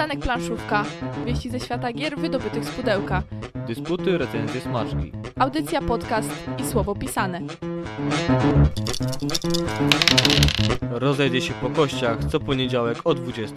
Przystanek Planszówka. Wieści ze świata gier wydobytych z pudełka. Dysputy, recenzje, smaczki. Audycja, podcast i słowo pisane. Rozejdzie się po kościach co poniedziałek o 20.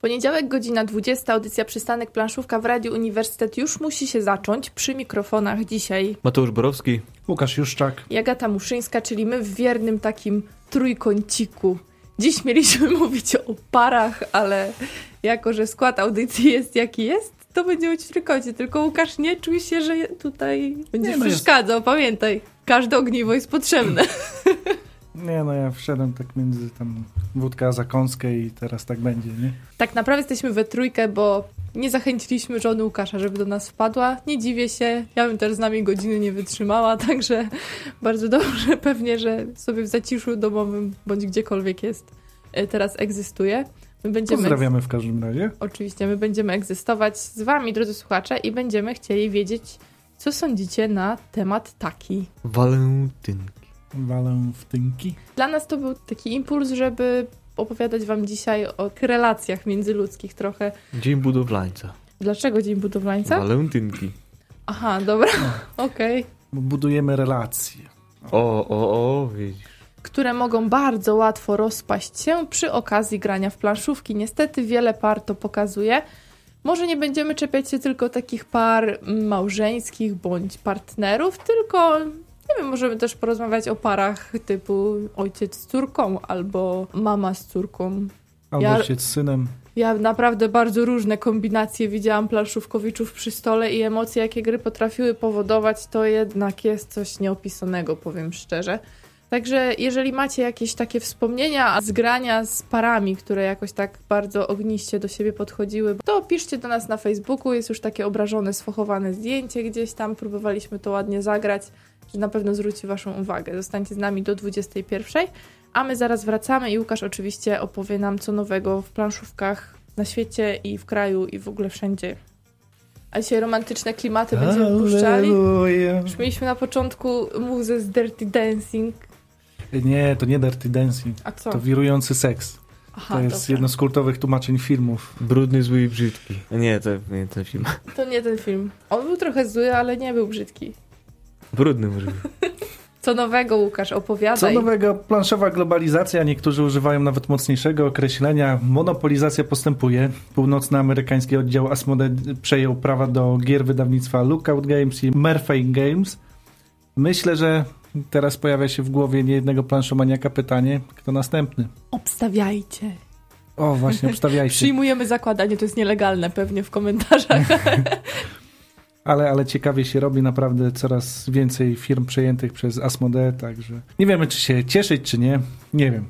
Poniedziałek, godzina 20, audycja Przystanek Planszówka w Radiu Uniwersytet już musi się zacząć. Przy mikrofonach dzisiaj Mateusz Borowski. Łukasz Juszczak. Jagata Muszyńska, czyli my w wiernym takim trójkąciku. Dziś mieliśmy mówić o parach, ale jako, że skład audycji jest jaki jest, to będzie w trójkącie. Tylko Łukasz, nie czuj się, że tutaj będziesz Nie, no przeszkadzał. Pamiętaj, każde ogniwo jest potrzebne. Nie no, ja wszedłem tak między tam wódkę a zakąskę i teraz tak będzie, nie? Tak naprawdę jesteśmy we trójkę, bo nie zachęciliśmy żony Łukasza, żeby do nas wpadła. Nie dziwię się, ja bym też z nami godziny nie wytrzymała, także bardzo dobrze pewnie, że sobie w zaciszu domowym bądź gdziekolwiek jest, e, teraz egzystuje. My będziemy, Pozdrawiamy w każdym razie. oczywiście, my będziemy egzystować z wami, drodzy słuchacze, i będziemy chcieli wiedzieć, co sądzicie na temat taki. Walentynki. Walę w tynki. Dla nas to był taki impuls, żeby opowiadać wam dzisiaj o relacjach międzyludzkich trochę. Dzień budowlańca. Dlaczego Dzień Budowlańca? Walentynki. Aha, dobra, okej. Bo budujemy relacje. O, o, o, widzisz. Które mogą bardzo łatwo rozpaść się przy okazji grania w planszówki. Niestety wiele par to pokazuje. Może nie będziemy czepiać się tylko takich par małżeńskich bądź partnerów, tylko nie wiem, możemy też porozmawiać o parach typu ojciec z córką albo mama z córką. Albo Ja- ojciec z synem. Ja naprawdę bardzo różne kombinacje widziałam planszówkowiczów przy stole i emocje, jakie gry potrafiły powodować, to jednak jest coś nieopisanego, powiem szczerze. Także jeżeli macie jakieś takie wspomnienia z grania z parami, które jakoś tak bardzo ogniście do siebie podchodziły, to piszcie do nas na Facebooku, jest już takie obrażone, sfochowane zdjęcie gdzieś tam, próbowaliśmy to ładnie zagrać, że na pewno zwróci waszą uwagę. Zostańcie z nami do 21. A my zaraz wracamy i Łukasz oczywiście opowie nam co nowego w planszówkach na świecie i w kraju i w ogóle wszędzie. A dzisiaj romantyczne klimaty będziemy puszczali. Już mieliśmy na początku muzę z Dirty Dancing. Nie, to nie Dirty Dancing. A co? To wirujący seks. Aha, To jest dobra. jedno z kultowych tłumaczeń filmów. Brudny, zły i brzydki. Nie, to nie ten film. To nie ten film. On był trochę zły, ale nie był brzydki. Brudny może być. Co nowego, Łukasz, Co opowiadaj. nowego? Planszowa globalizacja, niektórzy używają nawet mocniejszego określenia. Monopolizacja postępuje. Północnoamerykański oddział Asmodee przejął prawa do gier wydawnictwa Lookout Games i Murphy Games. Myślę, że teraz pojawia się w głowie niejednego planszomaniaka pytanie, kto następny? Obstawiajcie. O, właśnie, obstawiajcie. Przyjmujemy zakładanie, to jest nielegalne pewnie w komentarzach. Ale, ale ciekawie się robi naprawdę coraz więcej firm przejętych przez Asmodee, także nie wiemy, czy się cieszyć, czy nie. Nie wiem.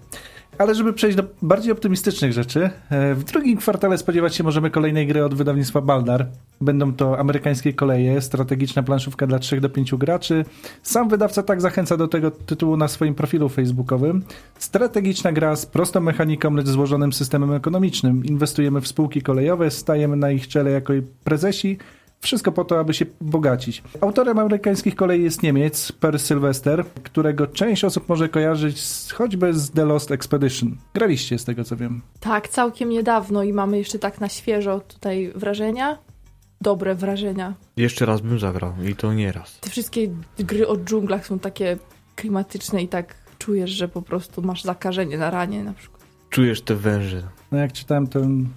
Ale żeby przejść do bardziej optymistycznych rzeczy, e, w drugim kwartale spodziewać się możemy kolejnej gry od wydawnictwa Baldar. Będą to amerykańskie koleje, strategiczna planszówka dla 3 do 5 graczy. Sam wydawca tak zachęca do tego tytułu na swoim profilu facebookowym. Strategiczna gra z prostą mechaniką, lecz złożonym systemem ekonomicznym. Inwestujemy w spółki kolejowe, stajemy na ich czele jako prezesi, wszystko po to, aby się bogacić. Autorem amerykańskich kolei jest Niemiec, Per Sylwester, którego część osób może kojarzyć z, choćby z The Lost Expedition. Graliście z tego, co wiem. Tak, całkiem niedawno i mamy jeszcze tak na świeżo tutaj wrażenia. Dobre wrażenia. Jeszcze raz bym zagrał i to nie raz. Te wszystkie gry o dżunglach są takie klimatyczne i tak czujesz, że po prostu masz zakażenie na ranie na przykład. Czujesz te węże. No jak czytałem ten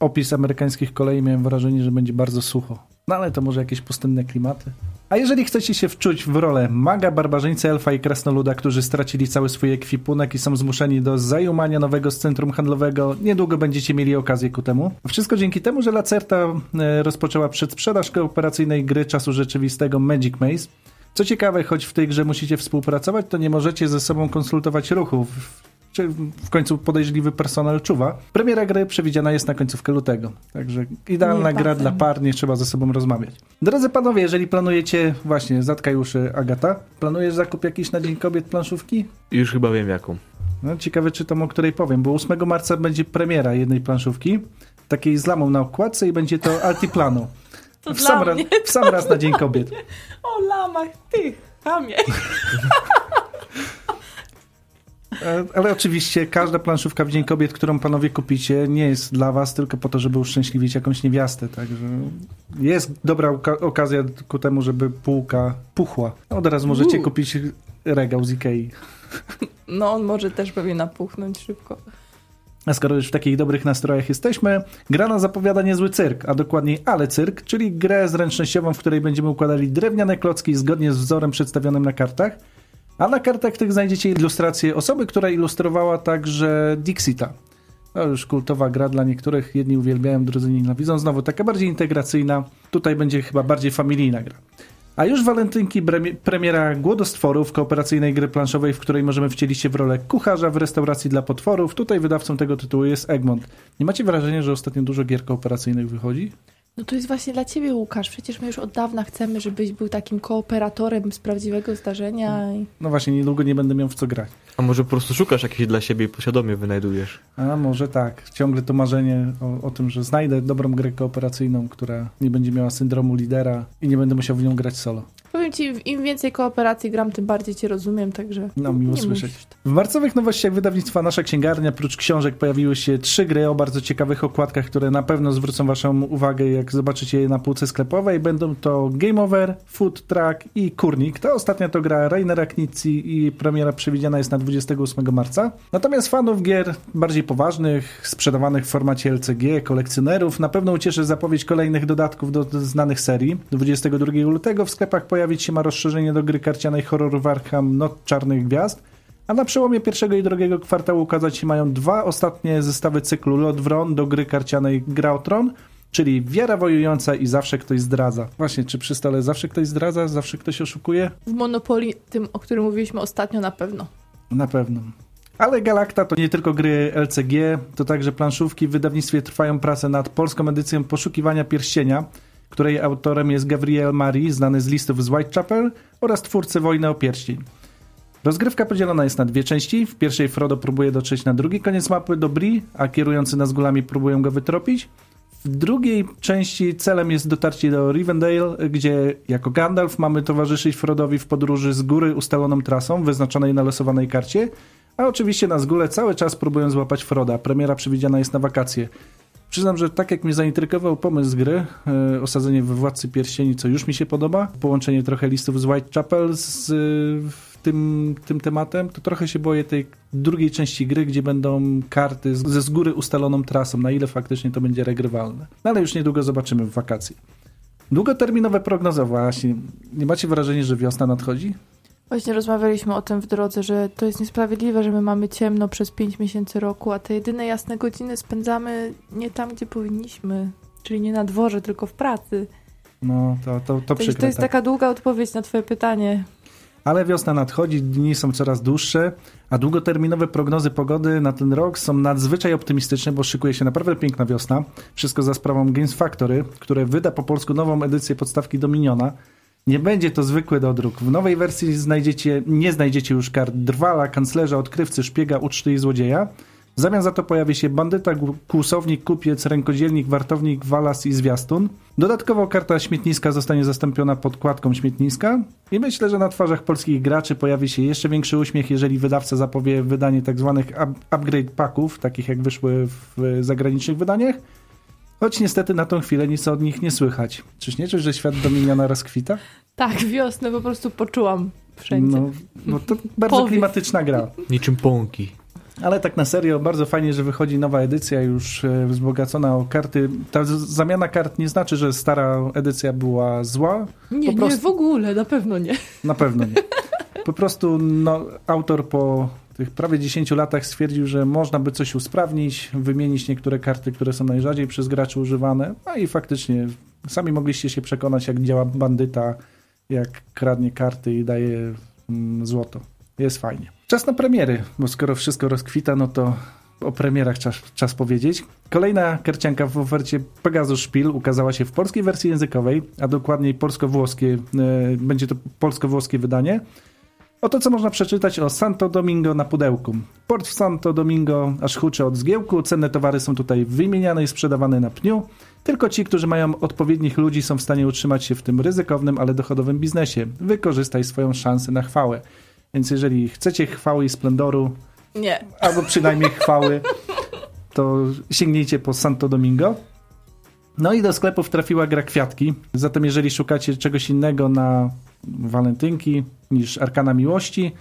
opis amerykańskich kolei, miałem wrażenie, że będzie bardzo sucho. No ale to może jakieś pustynne klimaty. A jeżeli chcecie się wczuć w rolę maga, barbarzyńcy, elfa i krasnoluda, którzy stracili cały swój ekwipunek i są zmuszeni do zajumania nowego z centrum handlowego, niedługo będziecie mieli okazję ku temu. Wszystko dzięki temu, że Lacerta e, rozpoczęła przedsprzedaż kooperacyjnej gry czasu rzeczywistego Magic Maze. Co ciekawe, choć w tej grze musicie współpracować, to nie możecie ze sobą konsultować ruchów. Czy w końcu podejrzliwy personel czuwa. Premiera gry przewidziana jest na końcówkę lutego. Także idealna gra dla par, nie trzeba ze sobą rozmawiać. Drodzy panowie, jeżeli planujecie, właśnie, zatkaj uszy Agata, planujesz zakup jakiś na Dzień Kobiet planszówki? Już chyba wiem jaką. No, ciekawe czy tam o której powiem, bo 8 marca będzie premiera jednej planszówki, takiej z lamą na okładce i będzie to Altiplano. To w, dla sam raz, w sam raz na Dzień Kobiet. O lamach, ty, chamie. E, Ale oczywiście każda planszówka w Dzień Kobiet, którą panowie kupicie, nie jest dla was tylko po to, żeby uszczęśliwić jakąś niewiastę. Także jest dobra oka- okazja ku temu, żeby półka puchła. Od razu możecie kupić regał z Ikei. No on może też pewnie napuchnąć szybko. A skoro już w takich dobrych nastrojach jesteśmy, gra nas zapowiada niezły cyrk, a dokładniej Ale Cyrk, czyli grę zręcznościową, w której będziemy układali drewniane klocki zgodnie z wzorem przedstawionym na kartach. A na kartach tych znajdziecie ilustrację osoby, która ilustrowała także Dixita. To już kultowa gra dla niektórych, jedni uwielbiają, drudzy nienawidzą. Znowu taka bardziej integracyjna, tutaj będzie chyba bardziej familijna gra. A już walentynki premiera Głodostworów, kooperacyjnej gry planszowej, w której możemy wcielić się w rolę kucharza w restauracji dla potworów. Tutaj wydawcą tego tytułu jest Egmont. Nie macie wrażenia, że ostatnio dużo gier kooperacyjnych wychodzi? No to jest właśnie dla ciebie, Łukasz. Przecież my już od dawna chcemy, żebyś był takim kooperatorem z prawdziwego zdarzenia. I... No właśnie, niedługo nie będę miał w co grać. A może po prostu szukasz jakiejś dla siebie i poświadomie wynajdujesz? A może tak. Ciągle to marzenie o, o tym, że znajdę dobrą grę kooperacyjną, która nie będzie miała syndromu lidera i nie będę musiał w nią grać solo. Powiem ci, im więcej kooperacji gram, tym bardziej cię rozumiem, także No, miło nie słyszeć. musisz. W marcowych nowościach wydawnictwa Nasza Księgarnia, prócz książek, pojawiły się trzy gry o bardzo ciekawych okładkach, które na pewno zwrócą waszą uwagę, jak zobaczycie je na półce sklepowej. Będą to Game Over, Food Truck i Kurnik. Ta ostatnia to gra Rainera Knizzi i premiera przewidziana jest na 28 marca. Natomiast fanów gier bardziej poważnych, sprzedawanych w formacie LCG, kolekcjonerów, na pewno ucieszy zapowiedź kolejnych dodatków do, do znanych serii. 22 lutego w sklepach pojawić się ma rozszerzenie do gry karcianej horror Warham Noc Czarnych Gwiazd. A na przełomie pierwszego i drugiego kwartału ukazać się mają dwa ostatnie zestawy cyklu Lot Wron do gry karcianej Gra o Tron, czyli Wiara Wojująca i Zawsze Ktoś Zdradza. Właśnie, czy przy stole zawsze ktoś zdradza, zawsze ktoś oszukuje? W Monopolii, tym, o którym mówiliśmy ostatnio, na pewno. Na pewno. Ale Galacta to nie tylko gry LCG, to także planszówki. W wydawnictwie trwają prace nad polską edycją Poszukiwania Pierścienia, której autorem jest Gabriel Marie, znany z listów z Whitechapel oraz twórcy Wojny o Pierścień. Rozgrywka podzielona jest na dwie części. W pierwszej Frodo próbuje dotrzeć na drugi koniec mapy do Bree, a kierujący Nazgulami próbują go wytropić. W drugiej części celem jest dotarcie do Rivendale, gdzie jako Gandalf mamy towarzyszyć Frodowi w podróży z góry ustaloną trasą, wyznaczonej na losowanej karcie, a oczywiście Nazgule cały czas próbują złapać Froda. Premiera przewidziana jest na wakacje. Przyznam, że tak jak mnie zaintrygował pomysł gry, e, osadzenie we Władcy Pierścieni, co już mi się podoba, połączenie trochę listów z Whitechapel z tym, tym tematem, to trochę się boję tej drugiej części gry, gdzie będą karty z- ze z góry ustaloną trasą, na ile faktycznie to będzie regrywalne. No ale już niedługo zobaczymy w wakacje. Długoterminowe prognozy, właśnie. Nie macie wrażenia, że wiosna nadchodzi? Właśnie rozmawialiśmy o tym w drodze, że to jest niesprawiedliwe, że my mamy ciemno przez 5 miesięcy roku, a te jedyne jasne godziny spędzamy nie tam, gdzie powinniśmy. Czyli nie na dworze, tylko w pracy. No, to, to, to przykre. to jest tak. taka długa odpowiedź na twoje pytanie. Ale wiosna nadchodzi, dni są coraz dłuższe, a długoterminowe prognozy pogody na ten rok są nadzwyczaj optymistyczne, bo szykuje się naprawdę piękna wiosna. Wszystko za sprawą Games Factory, które wyda po polsku nową edycję podstawki Dominiona. Nie będzie to zwykły dodruk. W nowej wersji znajdziecie, nie znajdziecie już kart drwala, kanclerza, odkrywcy, szpiega, uczty i złodzieja. W zamian za to pojawi się bandyta, kłusownik, kupiec, rękodzielnik, wartownik, walas i zwiastun. Dodatkowo karta śmietniska zostanie zastąpiona podkładką śmietniska i myślę, że na twarzach polskich graczy pojawi się jeszcze większy uśmiech, jeżeli wydawca zapowie wydanie tzw. up- upgrade packów, takich jak wyszły w zagranicznych wydaniach. Choć niestety na tą chwilę nic od nich nie słychać. Czyż nie czuć, że świat Dominiona rozkwita? Tak, wiosnę po prostu poczułam wszędzie. No, no to bardzo Powiew. klimatyczna gra. Niczym pąki. Ale tak na serio, bardzo fajnie, że wychodzi nowa edycja, już e, wzbogacona o karty. Ta zamiana kart nie znaczy, że stara edycja była zła. nie, po nie, prostu- w ogóle, na pewno nie. Na pewno nie. Po prostu no, autor po tych prawie 10 latach stwierdził, że można by coś usprawnić, wymienić niektóre karty, które są najrzadziej przez graczy używane. No i faktycznie sami mogliście się przekonać, jak działa bandyta, jak kradnie karty i daje mm, złoto. Jest fajnie. Czas na premiery, bo skoro wszystko rozkwita, no to o premierach czas, czas powiedzieć. Kolejna karcianka w ofercie Pegasus Spiel ukazała się w polskiej wersji językowej, a dokładniej polsko-włoskie, e, będzie to polsko-włoskie wydanie. Oto co można przeczytać o Santo Domingo na pudełku. Port w Santo Domingo aż hucze od zgiełku, cenne towary są tutaj wymieniane i sprzedawane na pniu. Tylko ci, którzy mają odpowiednich ludzi są w stanie utrzymać się w tym ryzykownym, ale dochodowym biznesie. Wykorzystaj swoją szansę na chwałę. Więc jeżeli chcecie chwały i splendoru, Nie. albo przynajmniej chwały, to sięgnijcie po Santo Domingo. No i do sklepów trafiła gra Kwiatki. Zatem jeżeli szukacie czegoś innego na walentynki niż Arkana Miłości,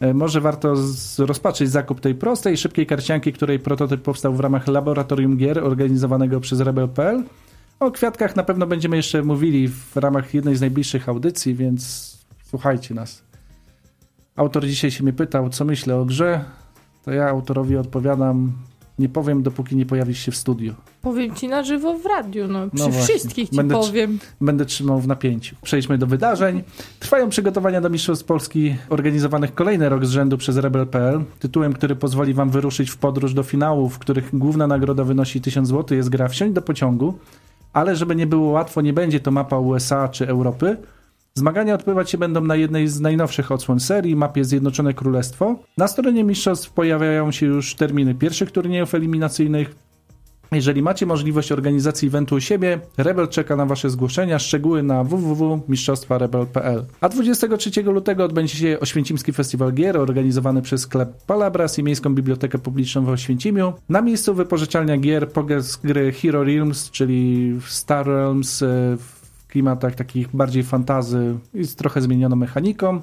e, może warto rozpatrzyć zakup tej prostej, szybkiej karcianki, której prototyp powstał w ramach laboratorium gier organizowanego przez Rebel.pl. O kwiatkach na pewno będziemy jeszcze mówili w ramach jednej z najbliższych audycji, więc słuchajcie nas. Autor dzisiaj się mnie pytał, co myślę o grze. To ja autorowi odpowiadam, nie powiem, dopóki nie pojawisz się w studiu. Powiem ci na żywo w radiu, no. Przy No wszystkich ci Będę powiem. Będę trzymał w napięciu. Przejdźmy do wydarzeń. Trwają przygotowania do Mistrzostw Polski organizowanych kolejny rok z rzędu przez Rebel.pl. Tytułem, który pozwoli wam wyruszyć w podróż do finałów, w których główna nagroda wynosi 1000 zł, jest gra Wsiąść do pociągu. Ale żeby nie było łatwo, nie będzie to mapa USA czy Europy. Zmagania odbywać się będą na jednej z najnowszych odsłon serii, mapie Zjednoczone Królestwo. Na stronie mistrzostw pojawiają się już terminy pierwszych turniejów eliminacyjnych. Jeżeli macie możliwość organizacji eventu u siebie, Rebel czeka na Wasze zgłoszenia, szczegóły na www.mistrzostwarebel.pl. A 23 lutego odbędzie się Oświęcimski Festiwal Gier organizowany przez sklep Palabras i Miejską Bibliotekę Publiczną w Oświęcimiu. Na miejscu wypożyczalnia gier pokaz gry Hero Realms, czyli Star Realms e, w klimatach takich bardziej fantazy i z trochę zmienioną mechaniką.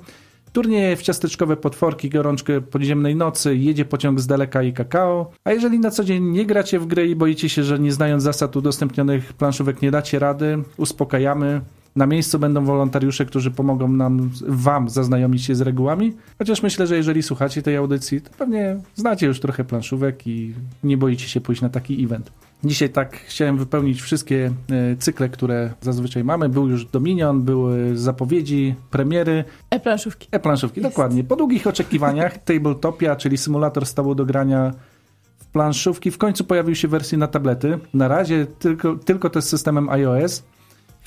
Turnieje w ciasteczkowe potworki, gorączkę podziemnej nocy, jedzie pociąg z daleka i kakao. A jeżeli na co dzień nie gracie w gry i boicie się, że nie znając zasad udostępnionych planszówek nie dacie rady, uspokajamy. Na miejscu będą wolontariusze, którzy pomogą nam, wam zaznajomić się z regułami. Chociaż myślę, że jeżeli słuchacie tej audycji, to pewnie znacie już trochę planszówek i nie boicie się pójść na taki event. Dzisiaj tak chciałem wypełnić wszystkie e, cykle, które zazwyczaj mamy. Był już Dominion, były zapowiedzi, premiery. E-planszówki. E-planszówki, Jest. dokładnie. Po długich oczekiwaniach Tabletopia, czyli symulator stołu do grania w planszówki, w końcu pojawił się wersji na tablety. Na razie tylko, tylko to z systemem iOS.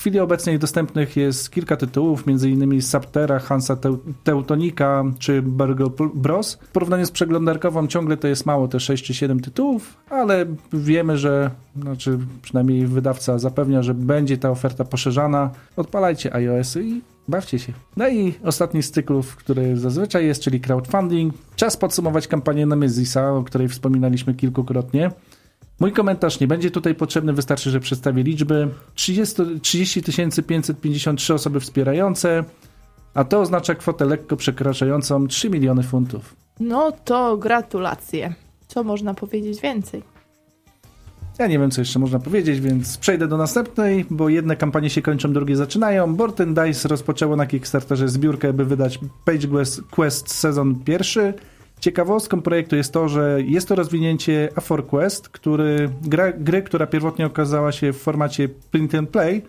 W chwili obecnej dostępnych jest kilka tytułów, m.in. Saptera, Hansa Teu- Teutonika czy Burgle Bros. W porównaniu z przeglądarkową ciągle to jest mało, te 6 czy 7 tytułów, ale wiemy, że, znaczy przynajmniej wydawca zapewnia, że będzie ta oferta poszerzana. Odpalajcie iOS-y i bawcie się. No i ostatni z cyklów, który zazwyczaj jest, czyli crowdfunding. Czas podsumować kampanię Nemezisa, o której wspominaliśmy kilkukrotnie. Mój komentarz nie będzie tutaj potrzebny, wystarczy, że przedstawię liczby. 30 30 553 osoby wspierające, a to oznacza kwotę lekko przekraczającą 3 miliony funtów. No to gratulacje. Co można powiedzieć więcej? Ja nie wiem, co jeszcze można powiedzieć, więc przejdę do następnej, bo jedne kampanie się kończą, drugie zaczynają. Board and Dice rozpoczęło na Kickstarterze zbiórkę, by wydać Page Quest, Quest sezon pierwszy. Ciekawostką projektu jest to, że jest to rozwinięcie A4 Quest, który, gra, gry, która pierwotnie okazała się w formacie print and play.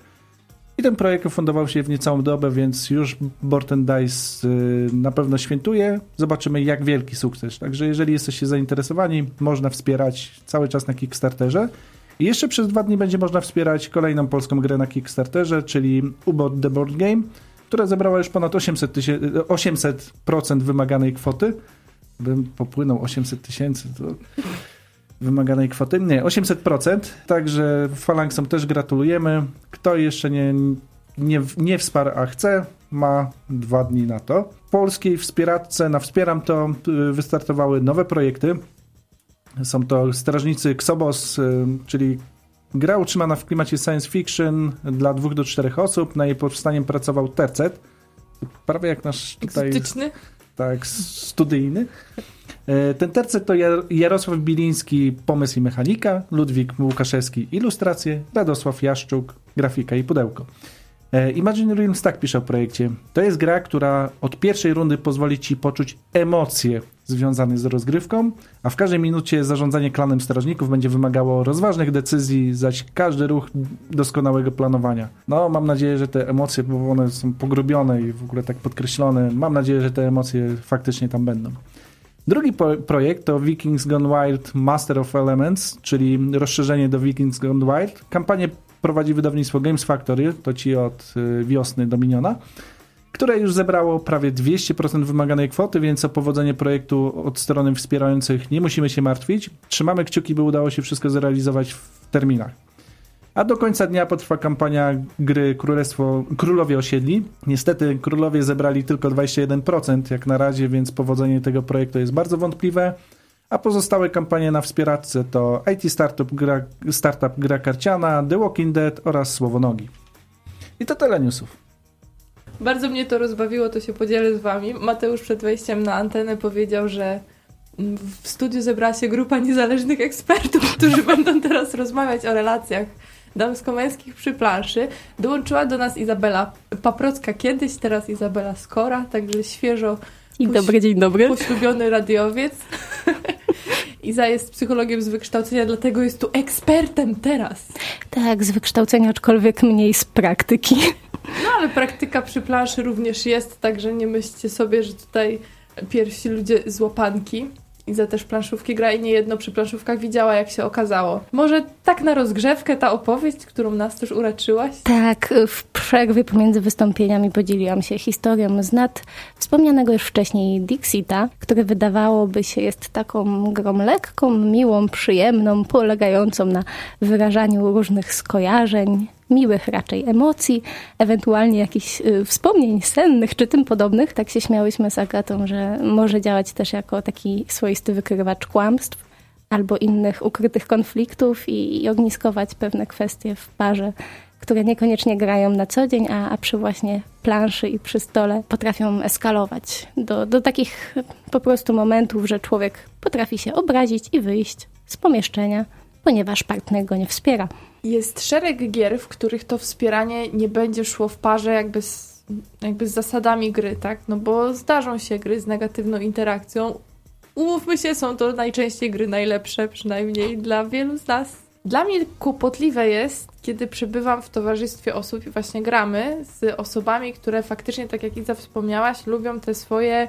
I ten projekt ufundował się w niecałą dobę, więc już Board Dice y, na pewno świętuje. Zobaczymy, jak wielki sukces. Także jeżeli jesteście zainteresowani, można wspierać cały czas na Kickstarterze. I jeszcze przez dwa dni będzie można wspierać kolejną polską grę na Kickstarterze, czyli Ubot The Board Game, która zebrała już ponad 800, tysię- 800% wymaganej kwoty. Bym popłynął 800 tysięcy, to wymaganej kwoty. Nie, 800%. Także Falangsom też gratulujemy. Kto jeszcze nie, nie, nie wsparł, a chce, ma dwa dni na to. W polskiej wspieraczce na Wspieram to y, wystartowały nowe projekty. Są to Strażnicy Xobos, y, czyli gra utrzymana w klimacie science fiction dla dwóch do czterech osób. Na jej powstaniem pracował Tercet. Prawie jak nasz tutaj Egzotyczny? Tak, studyjny. E, Ten tercet to Jar- Jarosław Biliński, pomysł i mechanika, Ludwik Łukaszewski, ilustracje, Radosław Jaszczuk, grafika i pudełko. E, Imagine Realms tak pisze o projekcie. To jest gra, która od pierwszej rundy pozwoli ci poczuć emocje związane z rozgrywką, a w każdej minucie zarządzanie klanem strażników będzie wymagało rozważnych decyzji, zaś każdy ruch doskonałego planowania. No, mam nadzieję, że te emocje, bo one są pogrubione i w ogóle tak podkreślone, mam nadzieję, że te emocje faktycznie tam będą. Drugi projekt to Vikings Gone Wild Master of Elements, czyli rozszerzenie do Vikings Gone Wild. Kampanię prowadzi wydawnictwo Games Factory, to ci od y, wiosny Dominiona, które już zebrało prawie 200% wymaganej kwoty, więc o powodzenie projektu od strony wspierających nie musimy się martwić. Trzymamy kciuki, by udało się wszystko zrealizować w terminach. A do końca dnia potrwa kampania gry Królestwo, Królowie Osiedli. Niestety królowie zebrali tylko 21% jak na razie, więc powodzenie tego projektu jest bardzo wątpliwe. A pozostałe kampanie na wspieraczce to IT Startup Gra, Startup Gra Karciana, The Walking Dead oraz Słowonogi. I to tyle newsów. Bardzo mnie to rozbawiło, to się podzielę z wami. Mateusz przed wejściem na antenę powiedział, że w studiu zebrała się grupa niezależnych ekspertów, którzy będą teraz rozmawiać o relacjach damsko-męskich przy planszy. Dołączyła do nas Izabela Paprocka kiedyś, teraz Izabela Skora, także świeżo Dzień dobry, dzień dobry. Poślubiony radiowiec. Iza jest psychologiem z wykształcenia, dlatego jest tu ekspertem teraz. Tak, z wykształcenia, aczkolwiek mniej z praktyki. No ale praktyka przy planszy również jest, także nie myślcie sobie, że tutaj pierwsi ludzie z łapanki. Iza też planszówki gra i niejedno przy planszówkach widziała, jak się okazało. Może tak na rozgrzewkę ta opowieść, którą nas też uraczyłaś? Tak, w przerwie pomiędzy wystąpieniami podzieliłam się historią z nad wspomnianego już wcześniej Dixita, który wydawałoby się jest taką grą lekką, miłą, przyjemną, polegającą na wyrażaniu różnych skojarzeń, miłych raczej emocji, ewentualnie jakichś y, wspomnień sennych czy tym podobnych. Tak się śmiałyśmy z Agatą, że może działać też jako taki swoisty wykrywacz kłamstw albo innych ukrytych konfliktów i, i ogniskować pewne kwestie w parze, które niekoniecznie grają na co dzień, a, a przy właśnie planszy i przy stole potrafią eskalować do, do takich po prostu momentów, że człowiek potrafi się obrazić i wyjść z pomieszczenia, ponieważ partner go nie wspiera. Jest szereg gier, w których to wspieranie nie będzie szło w parze jakby z, jakby z zasadami gry, tak? No bo zdarzą się gry z negatywną interakcją. Umówmy się, są to najczęściej gry najlepsze, przynajmniej dla wielu z nas. Dla mnie kłopotliwe jest, kiedy przebywam w towarzystwie osób i właśnie gramy z osobami, które faktycznie, tak jak Iza wspomniałaś, lubią te swoje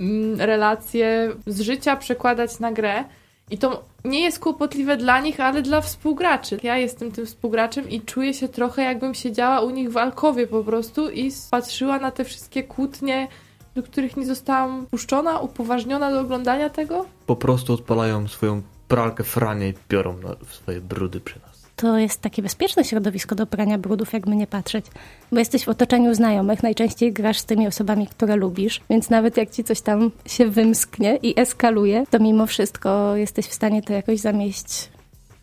mm, relacje z życia przekładać na grę. I to nie jest kłopotliwe dla nich, ale dla współgraczy. Ja jestem tym współgraczem i czuję się trochę jakbym siedziała u nich w alkowie po prostu i patrzyła na te wszystkie kłótnie, do których nie zostałam puszczona, upoważniona do oglądania tego. Po prostu odpalają swoją pralkę franie i biorą swoje brudy nas to jest takie bezpieczne środowisko do prania brudów, jakby nie patrzeć. Bo jesteś w otoczeniu znajomych, najczęściej grasz z tymi osobami, które lubisz, więc nawet jak ci coś tam się wymsknie i eskaluje, to mimo wszystko jesteś w stanie to jakoś zamieść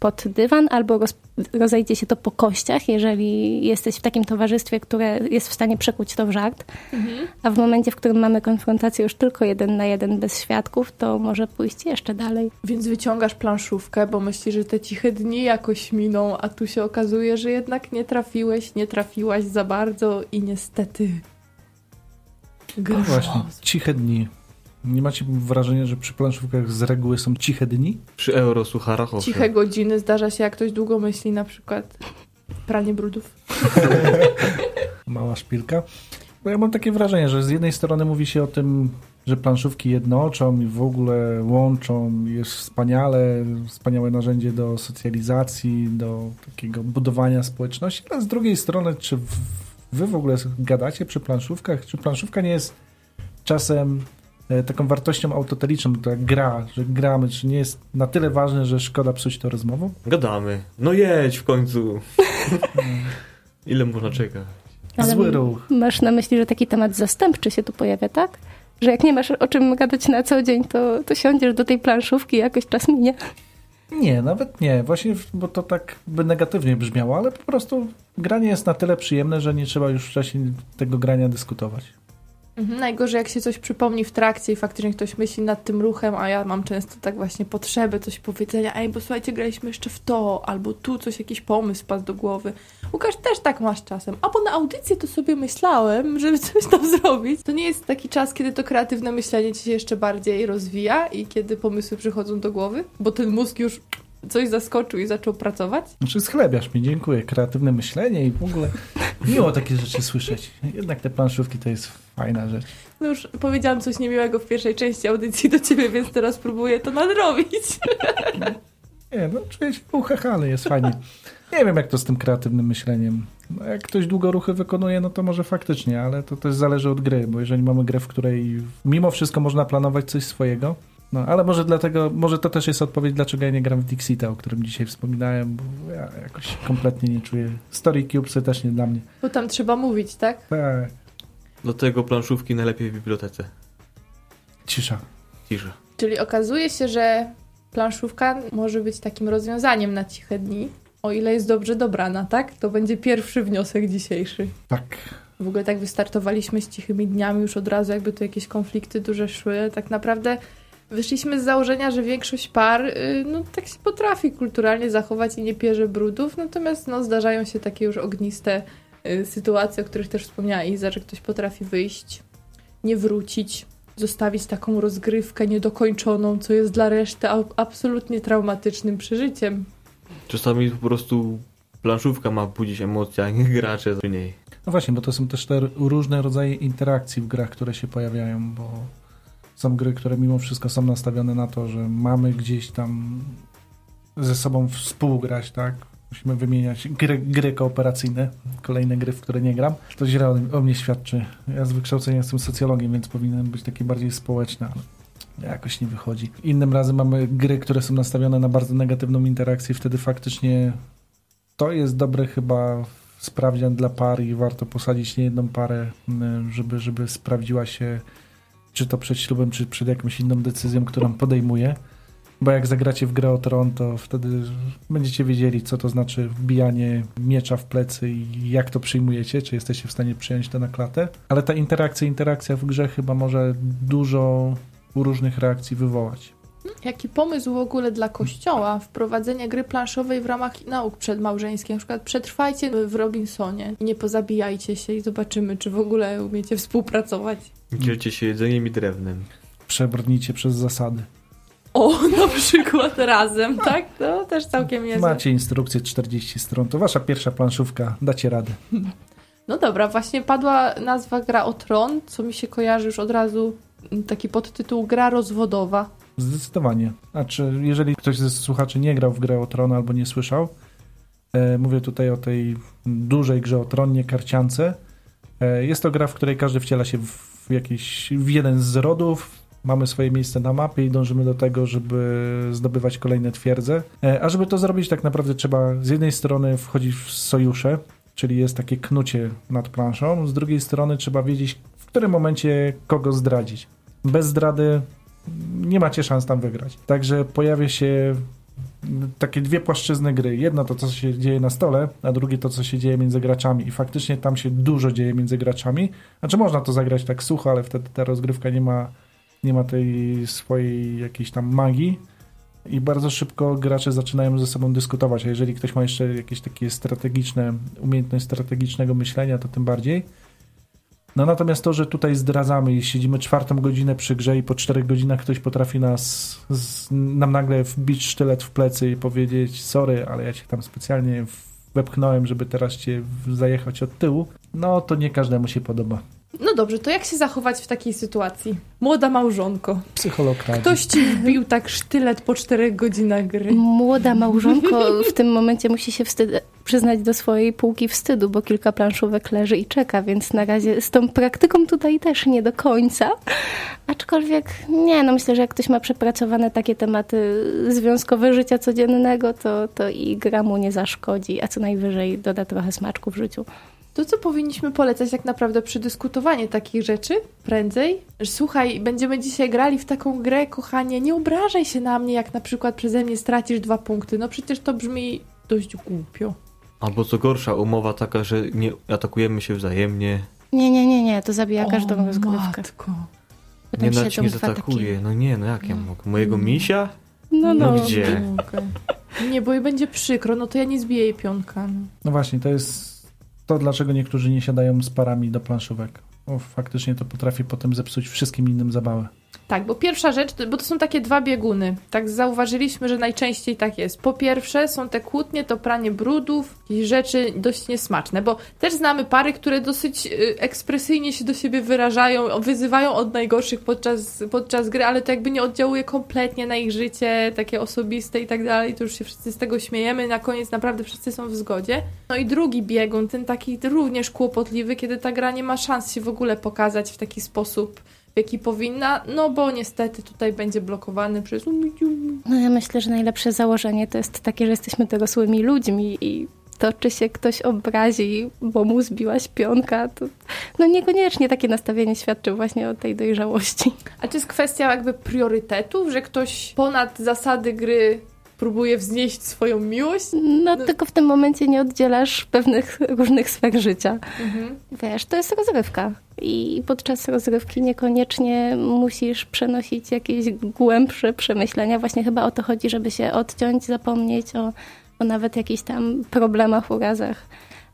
pod dywan albo roz, rozejdzie się to po kościach, jeżeli jesteś w takim towarzystwie, które jest w stanie przekuć to w żart. Mhm. A w momencie, w którym mamy konfrontację już tylko jeden na jeden bez świadków, to może pójść jeszcze dalej. Więc wyciągasz planszówkę, bo myślisz, że te ciche dni jakoś miną, a tu się okazuje, że jednak nie trafiłeś, nie trafiłaś za bardzo i niestety... No właśnie, ciche dni. Nie macie wrażenia, że przy planszówkach z reguły są ciche dni? Przy eurosucharach Ciche godziny zdarza się, jak ktoś długo myśli, na przykład pranie brudów. Mała szpilka. Bo ja mam takie wrażenie, że z jednej strony mówi się o tym, że planszówki jednoczą i w ogóle łączą, jest wspaniale, wspaniałe narzędzie do socjalizacji, do takiego budowania społeczności, ale z drugiej strony, czy wy w ogóle gadacie przy planszówkach? Czy planszówka nie jest czasem taką wartością autoteliczną, ta gra, że gramy, czy nie jest na tyle ważne, że szkoda psuć to rozmową? Gadamy. No jedź w końcu. Ile można czekać? Ale Zły ruch. Masz na myśli, że taki temat zastępczy się tu pojawia, tak? Że jak nie masz o czym gadać na co dzień, to, to siądziesz do tej planszówki i jakoś czas minie. Nie, nawet nie. Właśnie, bo to tak by negatywnie brzmiało, ale po prostu granie jest na tyle przyjemne, że nie trzeba już wcześniej tego grania dyskutować. Mhm, najgorzej jak się coś przypomni w trakcie i faktycznie ktoś myśli nad tym ruchem, a ja mam często tak właśnie potrzebę coś powiedzenia, ej, bo słuchajcie, graliśmy jeszcze w to, albo tu coś, jakiś pomysł padł do głowy. Łukasz, też tak masz czasem. Albo na audycję to sobie myślałem, żeby coś tam zrobić. To nie jest taki czas, kiedy to kreatywne myślenie ci się jeszcze bardziej rozwija i kiedy pomysły przychodzą do głowy, bo ten mózg już coś zaskoczył i zaczął pracować? Znaczy schlebiasz mi, dziękuję. Kreatywne myślenie i w ogóle miło takie rzeczy słyszeć. Jednak te planszówki to jest fajna rzecz. No już powiedziałam coś niemiłego w pierwszej części audycji do ciebie, więc teraz próbuję to nadrobić. Nie, no czuję się jest fajnie. Nie wiem, jak to z tym kreatywnym myśleniem. No, jak ktoś długo ruchy wykonuje, no to może faktycznie, ale to też zależy od gry, bo jeżeli mamy grę, w której mimo wszystko można planować coś swojego, No, ale może dlatego, może to też jest odpowiedź, dlaczego ja nie gram w Dixita, o którym dzisiaj wspominałem, bo ja jakoś kompletnie nie czuję. Story Cubesy też nie dla mnie. Bo tam trzeba mówić, tak? Tak, Do tego planszówki najlepiej w bibliotece. cisza. Cisza. Czyli okazuje się, że planszówka może być takim rozwiązaniem na ciche dni, o ile jest dobrze dobrana, tak? To będzie pierwszy wniosek dzisiejszy. Tak. W ogóle tak wystartowaliśmy z cichymi dniami, już od razu jakby tu jakieś konflikty duże szły. Tak naprawdę wyszliśmy z założenia, że większość par y, no, tak się potrafi kulturalnie zachować i nie pierze brudów, natomiast no, zdarzają się takie już ogniste y, sytuacje, o których też wspomniała Iza, że ktoś potrafi wyjść, nie wrócić, zostawić taką rozgrywkę niedokończoną, co jest dla reszty absolutnie traumatycznym przeżyciem. Czasami po prostu planszówka ma budzić emocje, a nie gracze w niej. No właśnie, bo to są też te różne rodzaje interakcji w grach, które się pojawiają, bo są gry, które mimo wszystko są nastawione na to, że mamy gdzieś tam ze sobą współgrać, tak? Musimy wymieniać gry, gry kooperacyjne, kolejne gry, w które nie gram. To źle o, o mnie świadczy. Ja z wykształcenia jestem socjologiem, więc powinienem być taki bardziej społeczny, ale jakoś nie wychodzi. Innym razem mamy gry, które są nastawione na bardzo negatywną interakcję, wtedy faktycznie to jest dobre chyba sprawdzian dla par i warto posadzić nie jedną parę, m, żeby, żeby sprawdziła się, czy to przed ślubem, czy przed jakąś inną decyzją, którą podejmuje. Bo jak zagracie w grę o tron, to wtedy będziecie wiedzieli, co to znaczy wbijanie miecza w plecy i jak to przyjmujecie, czy jesteście w stanie przyjąć to na klatę. Ale ta interakcja, interakcja w grze chyba może dużo różnych reakcji wywołać. Jaki pomysł w ogóle dla kościoła wprowadzenie gry planszowej w ramach nauk przedmałżeńskich? Na przykład przetrwajcie w Robinsonie i nie pozabijajcie się i zobaczymy, czy w ogóle umiecie współpracować. Dzielcie się jedzeniem i drewnem. Przebrnijcie przez zasady. O, na przykład razem, tak? To też całkiem niezłe. Macie instrukcję 40 stron, to wasza pierwsza planszówka, dacie radę. No dobra, właśnie padła nazwa gra o tron, co mi się kojarzy już od razu taki podtytuł gra rozwodowa. Zdecydowanie. Znaczy, jeżeli ktoś ze słuchaczy nie grał w grę o tron albo nie słyszał, e, mówię tutaj o tej dużej grze o tron, nie karciance. E, jest to gra, w której każdy wciela się w, jakiś, w jeden z rodów. Mamy swoje miejsce na mapie i dążymy do tego, żeby zdobywać kolejne twierdze. E, a żeby to zrobić, tak naprawdę trzeba z jednej strony wchodzić w sojusze, czyli jest takie knucie nad planszą, z drugiej strony trzeba wiedzieć, w którym momencie kogo zdradzić. Bez zdrady nie macie szans tam wygrać. Także pojawia się takie dwie płaszczyzny gry. Jedna to, co się dzieje na stole, a drugie to, co się dzieje między graczami. I faktycznie tam się dużo dzieje między graczami. Znaczy można to zagrać tak sucho, ale wtedy ta rozgrywka nie ma, nie ma tej swojej jakiejś tam magii. I bardzo szybko gracze zaczynają ze sobą dyskutować. A jeżeli ktoś ma jeszcze jakieś takie strategiczne, umiejętność strategicznego myślenia, to tym bardziej. No natomiast to, że tutaj zdradzamy i siedzimy czwartą godzinę przy grze i po czterech godzinach ktoś potrafi nas, z, nam nagle wbić sztylet w plecy i powiedzieć sorry, ale ja cię tam specjalnie wepchnąłem, żeby teraz cię zajechać od tyłu, no to nie każdemu się podoba. No dobrze, to jak się zachować w takiej sytuacji? Młoda małżonko. Psycholog. Ktoś ci wbił tak sztylet po czterech godzinach gry. Młoda małżonko w tym momencie musi się wstyd- przyznać do swojej półki wstydu, bo kilka planszówek leży i czeka, więc na razie z tą praktyką tutaj też nie do końca. Aczkolwiek nie, no myślę, że jak ktoś ma przepracowane takie tematy związkowe życia codziennego, to, to i gra mu nie zaszkodzi, a co najwyżej doda trochę smaczku w życiu. To, co powinniśmy polecać tak naprawdę przy dyskutowaniu takich rzeczy prędzej? Słuchaj, będziemy dzisiaj grali w taką grę, kochanie, nie obrażaj się na mnie, jak na przykład przeze mnie stracisz dwa punkty. No przecież to brzmi dość głupio. Albo co gorsza, umowa taka, że nie atakujemy się wzajemnie. Nie, nie, nie, nie, to zabija O, każdą rozgrywkę. matko. Potem Nie, no, siedzą nie dwa zaatakuje. takie- No nie, no jak ja mogę? Mojego misia? No, no. No gdzie? Mogę. Nie, bo jej będzie przykro, no to ja nie zbiję jej pionka. No. No właśnie, to jest to, dlaczego niektórzy nie siadają z parami do planszówek. Bo faktycznie to potrafi potem zepsuć wszystkim innym zabawę. Tak, bo pierwsza rzecz, bo to są takie dwa bieguny. Tak zauważyliśmy, że najczęściej tak jest. Po pierwsze są te kłótnie, to pranie brudów i rzeczy dość niesmaczne, bo też znamy pary, które dosyć y, ekspresyjnie się do siebie wyrażają, wyzywają od najgorszych podczas, podczas gry, ale to jakby nie oddziałuje kompletnie na ich życie, takie osobiste i tak dalej, to już się wszyscy z tego śmiejemy, na koniec naprawdę wszyscy są w zgodzie. No i drugi biegun, ten taki również kłopotliwy, kiedy ta gra nie ma szans się w ogóle pokazać w taki sposób jaki powinna, no bo niestety tutaj będzie blokowany przez No ja myślę, że najlepsze założenie to jest takie, że jesteśmy dorosłymi ludźmi i to, czy się ktoś obrazi, bo mu zbiła śpionka, to no niekoniecznie takie nastawienie świadczy właśnie o tej dojrzałości. A to jest kwestia jakby priorytetów, że ktoś ponad zasady gry próbuje wznieść swoją miłość? No, no, tylko w tym momencie nie oddzielasz pewnych różnych sfer życia. Mhm. Wiesz, to jest rozrywka. I podczas rozrywki niekoniecznie musisz przenosić jakieś głębsze przemyślenia. Właśnie chyba o to chodzi, żeby się odciąć, zapomnieć o, o nawet jakichś tam problemach, urazach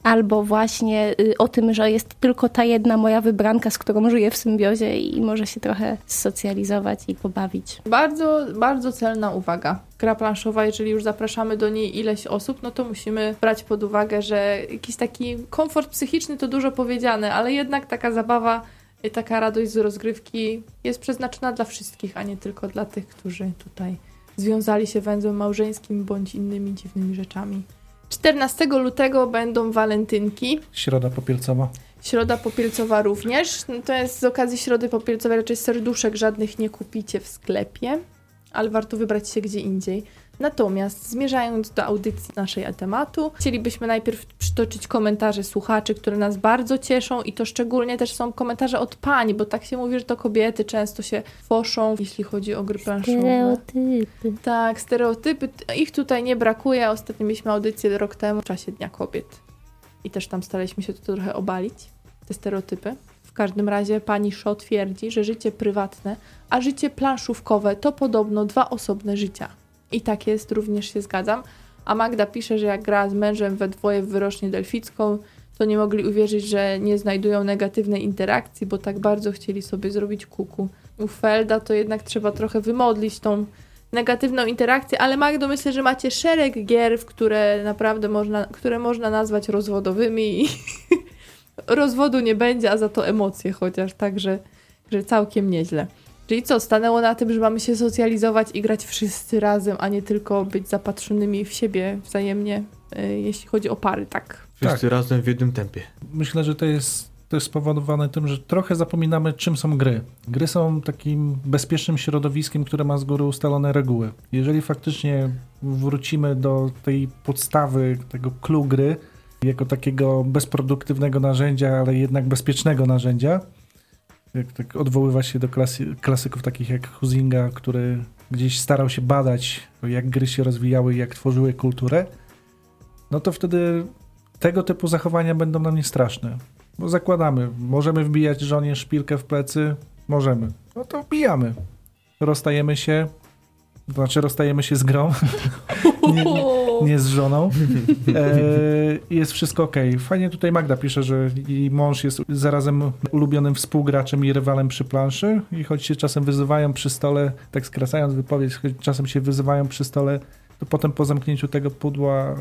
albo właśnie y, o tym, że jest tylko ta jedna moja wybranka, z którą żyję w symbiozie i może się trochę socjalizować i pobawić. Bardzo, bardzo celna uwaga. Gra planszowa, jeżeli już zapraszamy do niej ileś osób, no to musimy brać pod uwagę, że jakiś taki komfort psychiczny to dużo powiedziane, ale jednak taka zabawa i taka radość z rozgrywki jest przeznaczona dla wszystkich, a nie tylko dla tych, którzy tutaj związali się węzłem małżeńskim bądź innymi dziwnymi rzeczami. 14 lutego będą walentynki. Środa popielcowa. Środa popielcowa również. To jest z okazji środy popielcowej raczej serduszek żadnych nie kupicie w sklepie, ale warto wybrać się gdzie indziej. Natomiast zmierzając do audycji naszej tematu, chcielibyśmy najpierw przytoczyć komentarze słuchaczy, które nas bardzo cieszą i to szczególnie też są komentarze od pań, bo tak się mówi, że to kobiety często się foszą, jeśli chodzi o gry planszowe. Stereotypy. Tak, stereotypy. Ich tutaj nie brakuje. Ostatnio mieliśmy audycję rok temu w czasie Dnia Kobiet i też tam staraliśmy się to trochę obalić, te stereotypy. W każdym razie pani Szo twierdzi, że życie prywatne, a życie planszówkowe to podobno dwa osobne życia. I tak jest, również się zgadzam. A Magda pisze, że jak gra z mężem we dwoje w wyrocznie delficką, to nie mogli uwierzyć, że nie znajdują negatywnej interakcji, bo tak bardzo chcieli sobie zrobić kuku. U Felda to jednak trzeba trochę wymodlić tą negatywną interakcję, ale Magdo, myślę, że macie szereg gier, w które naprawdę można, które można nazwać rozwodowymi i rozwodu nie będzie, a za to emocje chociaż, także że całkiem nieźle. Czyli co, stanęło na tym, że mamy się socjalizować i grać wszyscy razem, a nie tylko być zapatrzonymi w siebie wzajemnie, yy, jeśli chodzi o pary, tak? Wszyscy tak. razem w jednym tempie. Myślę, że to jest, to jest spowodowane tym, że trochę zapominamy, czym są gry. Gry są takim bezpiecznym środowiskiem, które ma z góry ustalone reguły. Jeżeli faktycznie wrócimy do tej podstawy, tego clue gry, jako takiego bezproduktywnego narzędzia, ale jednak bezpiecznego narzędzia, jak tak odwoływa się do klasy, klasyków takich jak Huzinga, który gdzieś starał się badać, jak gry się rozwijały i jak tworzyły kulturę, no to wtedy tego typu zachowania będą nam niestraszne. Bo zakładamy, możemy wbijać żonie szpilkę w plecy, możemy. No to wbijamy. Rozstajemy się, znaczy rozstajemy się z grą, nie, nie, z żoną. E, jest wszystko ok. Fajnie tutaj Magda pisze, że jej mąż jest zarazem ulubionym współgraczem i rywalem przy planszy i choć się czasem wyzywają przy stole, tak skracając wypowiedź, choć czasem się wyzywają przy stole, to potem po zamknięciu tego pudła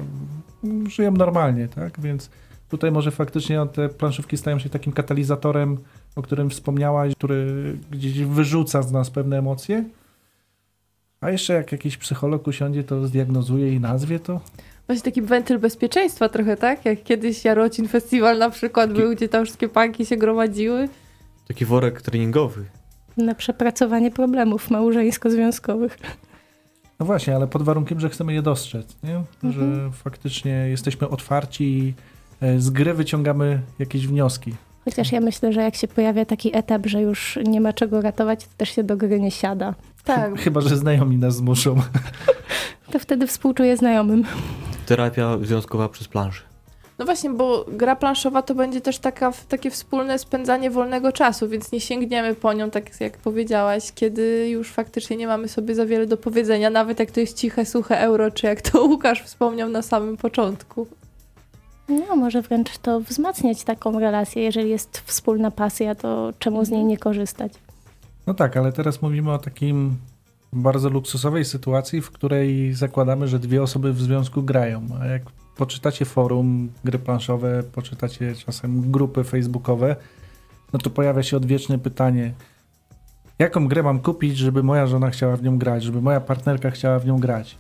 mm, żyją normalnie, tak? Więc tutaj może faktycznie te planszówki stają się takim katalizatorem, o którym wspomniałaś, który gdzieś wyrzuca z nas pewne emocje a jeszcze jak jakiś psycholog usiądzie, to zdiagnozuje i nazwie to. Właśnie taki wentyl bezpieczeństwa trochę, tak? Jak kiedyś Jarocin Festiwal na przykład taki... był, gdzie tam wszystkie panki się gromadziły. Taki worek treningowy. Na przepracowanie problemów małżeńsko-związkowych. No właśnie, ale pod warunkiem, że chcemy je dostrzec, nie? Mhm. Że faktycznie jesteśmy otwarci i e, z gry wyciągamy jakieś wnioski. Chociaż ja myślę, że jak się pojawia taki etap, że już nie ma czego ratować, to też się do gry nie siada. Tak. Chyba, że znajomi nas zmuszą. To wtedy współczuję znajomym. Terapia związkowa przez planszę. No właśnie, bo gra planszowa to będzie też taka, takie wspólne spędzanie wolnego czasu, więc nie sięgniemy po nią, tak jak powiedziałaś, kiedy już faktycznie nie mamy sobie za wiele do powiedzenia, nawet jak to jest ciche, suche euro, czy jak to Łukasz wspomniał na samym początku. No, może wręcz to wzmacniać taką relację. Jeżeli jest wspólna pasja, to czemu z niej nie korzystać? No tak, ale teraz mówimy o takim bardzo luksusowej sytuacji, w której zakładamy, że dwie osoby w związku grają. A jak poczytacie forum, gry planszowe, poczytacie czasem grupy facebookowe, no to pojawia się odwieczne pytanie, jaką grę mam kupić, żeby moja żona chciała w nią grać, żeby moja partnerka chciała w nią grać.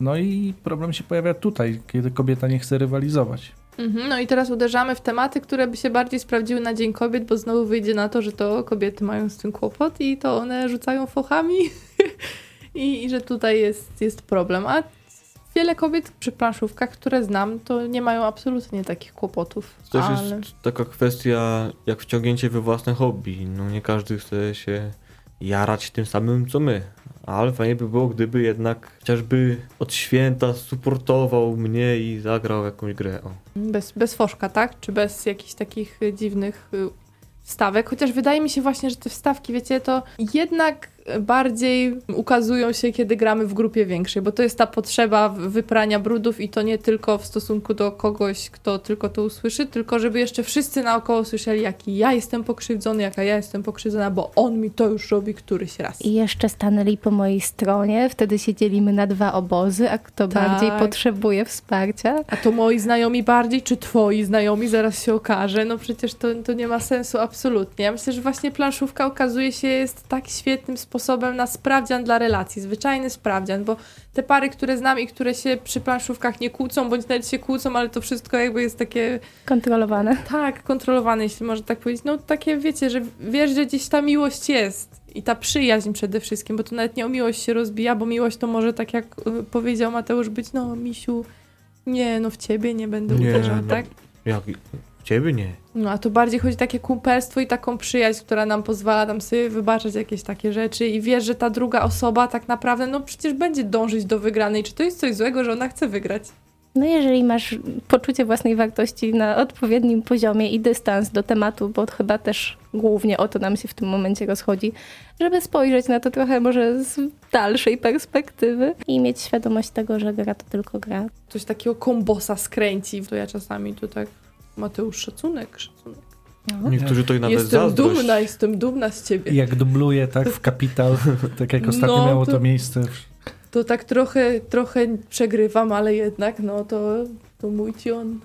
No i problem się pojawia tutaj, kiedy kobieta nie chce rywalizować. Mhm, no i teraz uderzamy w tematy, które by się bardziej sprawdziły na Dzień Kobiet, bo znowu wyjdzie na to, że to kobiety mają z tym kłopot i to one rzucają fochami I, i że tutaj jest, jest problem. A wiele kobiet przy planszówkach, które znam, to nie mają absolutnie takich kłopotów. To też ale... jest taka kwestia jak wciągnięcie we własne hobby. No nie każdy chce się jarać tym samym co my. Ale fajnie by było, gdyby jednak chociażby od święta supportował mnie i zagrał jakąś grę. O. Bez, bez foszka, tak? Czy bez jakichś takich y, dziwnych y, wstawek? Chociaż wydaje mi się właśnie, że te wstawki, wiecie, to jednak bardziej ukazują się, kiedy gramy w grupie większej, bo to jest ta potrzeba wyprania brudów i to nie tylko w stosunku do kogoś, kto tylko to usłyszy, tylko żeby jeszcze wszyscy naokoło słyszeli, jaki ja jestem pokrzywdzony, jaka ja jestem pokrzywdzona, bo on mi to już robi któryś raz. I jeszcze stanęli po mojej stronie, wtedy się dzielimy na dwa obozy, a kto tak. bardziej potrzebuje wsparcia. A to moi znajomi bardziej, czy twoi znajomi, zaraz się okaże. No przecież to, to nie ma sensu absolutnie. Ja myślę, że właśnie planszówka okazuje się jest tak świetnym sposobem, sposobem na sprawdzian dla relacji, zwyczajny sprawdzian, bo te pary, które znam i które się przy planszówkach nie kłócą, bądź nawet się kłócą, ale to wszystko jakby jest takie... Kontrolowane. Tak, kontrolowane, jeśli można tak powiedzieć. No takie, wiecie, że wiesz, że gdzieś ta miłość jest i ta przyjaźń przede wszystkim, bo to nawet nie o miłość się rozbija, bo miłość to może, tak jak y, powiedział Mateusz, być, no misiu, nie, no w ciebie nie będę nie, uderzał, no, tak? Jak, Ciebie nie. No a to bardziej chodzi o takie kumpelstwo i taką przyjaźń, która nam pozwala tam sobie wybaczać jakieś takie rzeczy i wiesz, że ta druga osoba tak naprawdę, no przecież będzie dążyć do wygranej. Czy to jest coś złego, że ona chce wygrać? No jeżeli masz poczucie własnej wartości na odpowiednim poziomie i dystans do tematu, bo chyba też głównie o to nam się w tym momencie rozchodzi, żeby spojrzeć na to trochę może z dalszej perspektywy i mieć świadomość tego, że gra to tylko gra. Coś takiego kombosa skręci, to ja czasami tu tak Mateusz, szacunek, szacunek. No. Niektórzy to i nawet Jestem zazdrość. dumna, jestem dumna z ciebie. Jak dubluje, tak, w Kapital, tak jak ostatnio no, miało to, to miejsce. To tak trochę, trochę przegrywam, ale jednak, no to, to mój cion.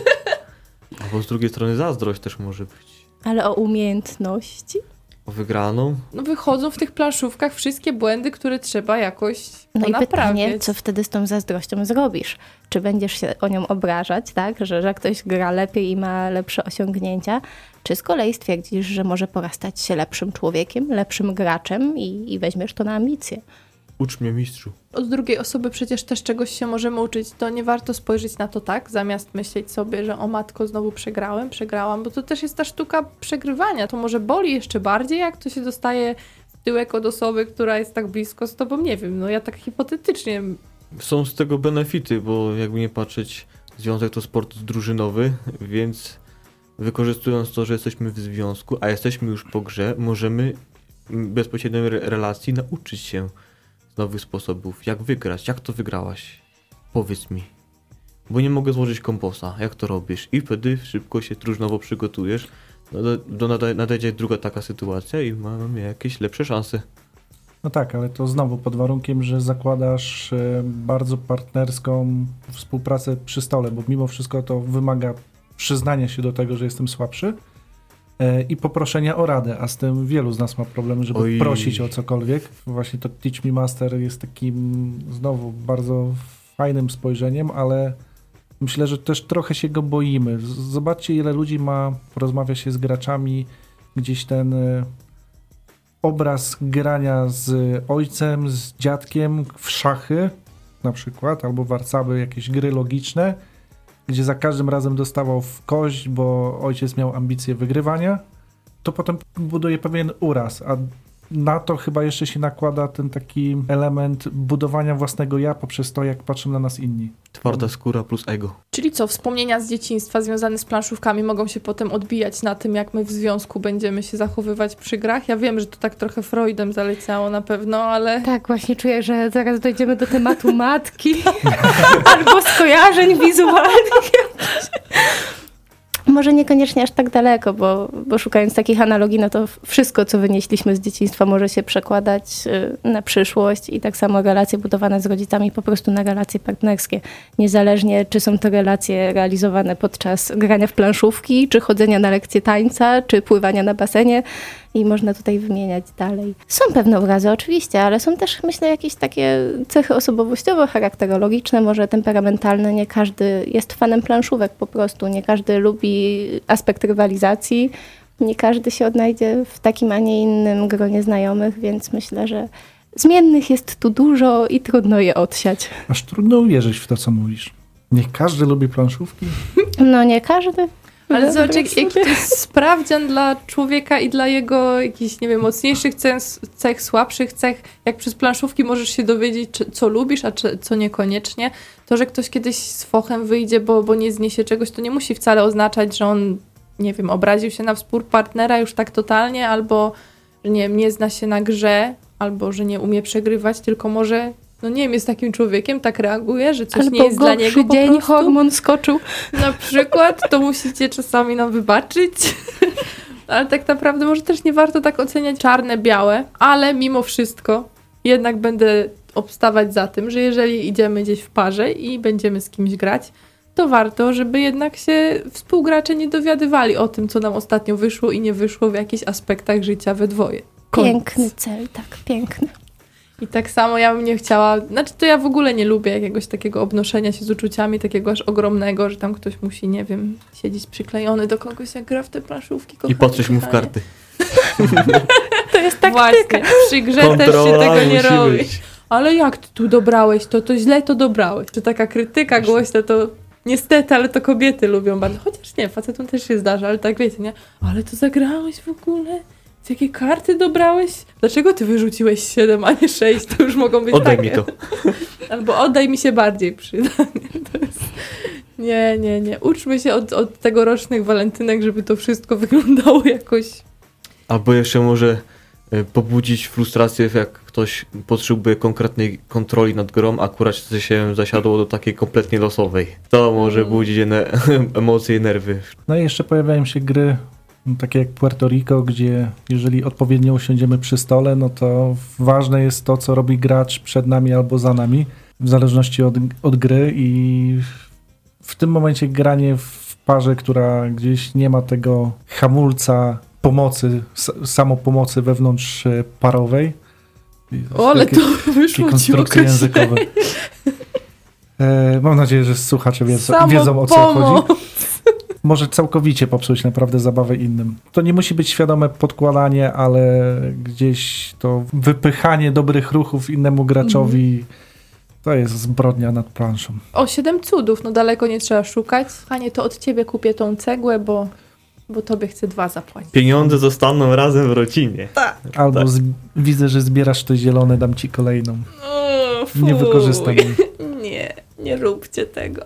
Albo z drugiej strony zazdrość też może być. Ale o umiejętności? O wygraną? No wychodzą w tych planszówkach wszystkie błędy, które trzeba jakoś No i naprawiać. pytanie, co wtedy z tą zazdrością zrobisz? Czy będziesz się o nią obrażać, tak? Że, że ktoś gra lepiej i ma lepsze osiągnięcia? Czy z kolei stwierdzisz, że może porastać się lepszym człowiekiem, lepszym graczem i, i weźmiesz to na ambicje? Ucz mnie mistrzu. Od drugiej osoby przecież też czegoś się możemy uczyć. To nie warto spojrzeć na to tak, zamiast myśleć sobie, że o matko, znowu przegrałem, przegrałam, bo to też jest ta sztuka przegrywania. To może boli jeszcze bardziej, jak to się dostaje w tyłek od osoby, która jest tak blisko z tobą. Nie wiem, no ja tak hipotetycznie. Są z tego benefity, bo jakby nie patrzeć, związek to sport drużynowy, więc wykorzystując to, że jesteśmy w związku, a jesteśmy już po grze, możemy bezpośredniej relacji nauczyć się nowych sposobów, jak wygrać, jak to wygrałaś? Powiedz mi. Bo nie mogę złożyć komposa, jak to robisz? I wtedy szybko się drużnowo przygotujesz, no do, do nadejdzie druga taka sytuacja i mamy jakieś lepsze szanse. No tak, ale to znowu pod warunkiem, że zakładasz e, bardzo partnerską współpracę przy stole, bo mimo wszystko to wymaga przyznania się do tego, że jestem słabszy, i poproszenia o radę, a z tym wielu z nas ma problemy, żeby Oj. prosić o cokolwiek. Właśnie to Teach Me Master jest takim znowu bardzo fajnym spojrzeniem, ale myślę, że też trochę się go boimy. Zobaczcie, ile ludzi ma, porozmawia się z graczami, gdzieś ten e, obraz grania z ojcem, z dziadkiem w szachy na przykład, albo warcaby, jakieś gry logiczne, gdzie za każdym razem dostawał w kość, bo ojciec miał ambicje wygrywania, to potem buduje pewien uraz, a na to chyba jeszcze się nakłada ten taki element budowania własnego ja poprzez to, jak patrzą na nas inni. Twarda skóra plus ego. Czyli co, wspomnienia z dzieciństwa związane z planszówkami mogą się potem odbijać na tym, jak my w związku będziemy się zachowywać przy grach? Ja wiem, że to tak trochę Freudem zaleciało na pewno, ale... Tak, właśnie czuję, że zaraz dojdziemy do tematu matki albo skojarzeń wizualnych. Może niekoniecznie aż tak daleko, bo, bo szukając takich analogii, no to wszystko, co wynieśliśmy z dzieciństwa, może się przekładać y, na przyszłość i tak samo relacje budowane z rodzicami po prostu na relacje partnerskie. Niezależnie, czy są to relacje realizowane podczas grania w planszówki, czy chodzenia na lekcje tańca, czy pływania na basenie. I można tutaj wymieniać dalej. Są pewne obrazy oczywiście, ale są też myślę jakieś takie cechy osobowościowe, charakterologiczne, może temperamentalne. Nie każdy jest fanem planszówek po prostu, nie każdy lubi aspekt rywalizacji, nie każdy się odnajdzie w takim, a nie innym gronie znajomych, więc myślę, że zmiennych jest tu dużo i trudno je odsiać. Aż trudno uwierzyć w to, co mówisz. Niech każdy lubi planszówki. No nie każdy. Ale zobacz, jak, jaki to jest sprawdzian dla człowieka i dla jego jakichś, nie wiem, mocniejszych cech, cech, słabszych cech. Jak przez planszówki możesz się dowiedzieć, czy, co lubisz, a czy, co niekoniecznie. To, że ktoś kiedyś z fochem wyjdzie, bo, bo nie zniesie czegoś, to nie musi wcale oznaczać, że on, nie wiem, obraził się na wspór partnera już tak totalnie, albo, że nie wiem, nie zna się na grze, albo, że nie umie przegrywać, tylko może no nie wiem, jest takim człowiekiem, tak reaguje, że coś Albo nie jest dla niego po dzień prostu. hormon skoczył. Na przykład, to musicie czasami nam wybaczyć. Ale tak naprawdę może też nie warto tak oceniać czarne, białe, ale mimo wszystko jednak będę obstawać za tym, że jeżeli idziemy gdzieś w parze i będziemy z kimś grać, to warto, żeby jednak się współgracze nie dowiadywali o tym, co nam ostatnio wyszło i nie wyszło w jakichś aspektach życia we dwoje. Koniec. Piękny cel, tak, piękny. I tak samo ja bym nie chciała, znaczy to ja w ogóle nie lubię jakiegoś takiego obnoszenia się z uczuciami, takiego aż ogromnego, że tam ktoś musi, nie wiem, siedzieć przyklejony do kogoś, jak gra w te planszówki. I patrzysz mu w karty. To jest taktyka. Właśnie, przy grze też się Kontrola tego nie musi robi. być. Ale jak ty tu dobrałeś to, to źle to dobrałeś. Czy taka krytyka głośna to niestety, ale to kobiety lubią bardzo. Chociaż nie, facetom też się zdarza, ale tak wiecie, nie? Ale to zagrałeś w ogóle? Z jakie karty dobrałeś? Dlaczego ty wyrzuciłeś 7, a nie 6? To już mogą być Oddaj takie. mi to. Albo oddaj mi się bardziej przyda. Nie, jest... nie, nie, nie. Uczmy się od, od tegorocznych walentynek, żeby to wszystko wyglądało jakoś Albo jeszcze może e, pobudzić frustrację, jak ktoś potrzebuje konkretnej kontroli nad grą, akurat się zasiadło do takiej kompletnie losowej. To może Mm. budzić emocje i nerwy. No i jeszcze pojawiają się gry takie jak Puerto Rico, gdzie jeżeli odpowiednio usiądziemy przy stole, no to ważne jest to, co robi gracz przed nami albo za nami, w zależności od, od gry i w tym momencie granie w parze, która gdzieś nie ma tego hamulca pomocy, samopomocy wewnątrz e, parowej. O, ale Takie- to wyszło ci konstrukcje językowe. E, mam nadzieję, że słuchacze wiedzą, wiedzą o co chodzi. Może całkowicie popsuć naprawdę zabawę innym. To nie musi być świadome podkładanie, ale gdzieś to wypychanie dobrych ruchów innemu graczowi Mhm. to jest zbrodnia nad planszą. O, siedem cudów, no daleko nie trzeba szukać. Panie, to od ciebie kupię tą cegłę, bo, bo tobie chcę dwa zapłacić. Pieniądze zostaną razem w rodzinie. Albo Tak. z, widzę, że zbierasz te zielone, dam ci kolejną. O, Nie fuj. wykorzystam jej. Nie, nie róbcie tego.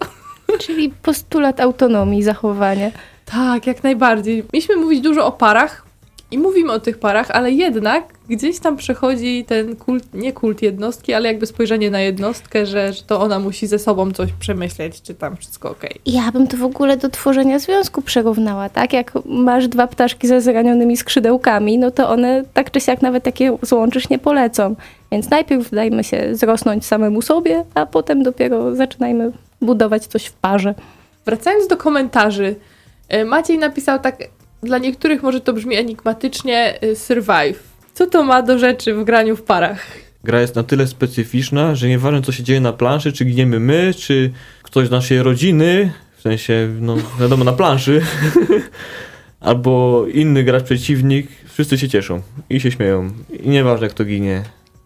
Czyli postulat autonomii zachowania. Tak, jak najbardziej. Mieliśmy mówić dużo o parach i mówimy o tych parach, ale jednak gdzieś tam przechodzi ten kult, nie kult jednostki, ale jakby spojrzenie na jednostkę, że, że to ona musi ze sobą coś przemyśleć, czy tam wszystko okej. Ja bym to w ogóle do tworzenia związku przyrównała, tak? Jak masz dwa ptaszki ze zranionymi skrzydełkami, no to one tak czy siak nawet takie złączysz nie polecą. Więc najpierw dajmy się zrosnąć samemu sobie, a potem dopiero zaczynajmy budować coś w parze. Wracając do komentarzy, e, Maciej napisał tak, dla niektórych może to brzmi enigmatycznie, e, survive. Co to ma do rzeczy w graniu w parach? Gra jest na tyle specyficzna, że nieważne co się dzieje na planszy, czy giniemy my, czy ktoś z naszej rodziny, w sensie, no wiadomo, na planszy, albo inny gracz przeciwnik, wszyscy się cieszą i się śmieją. I nieważne kto ginie.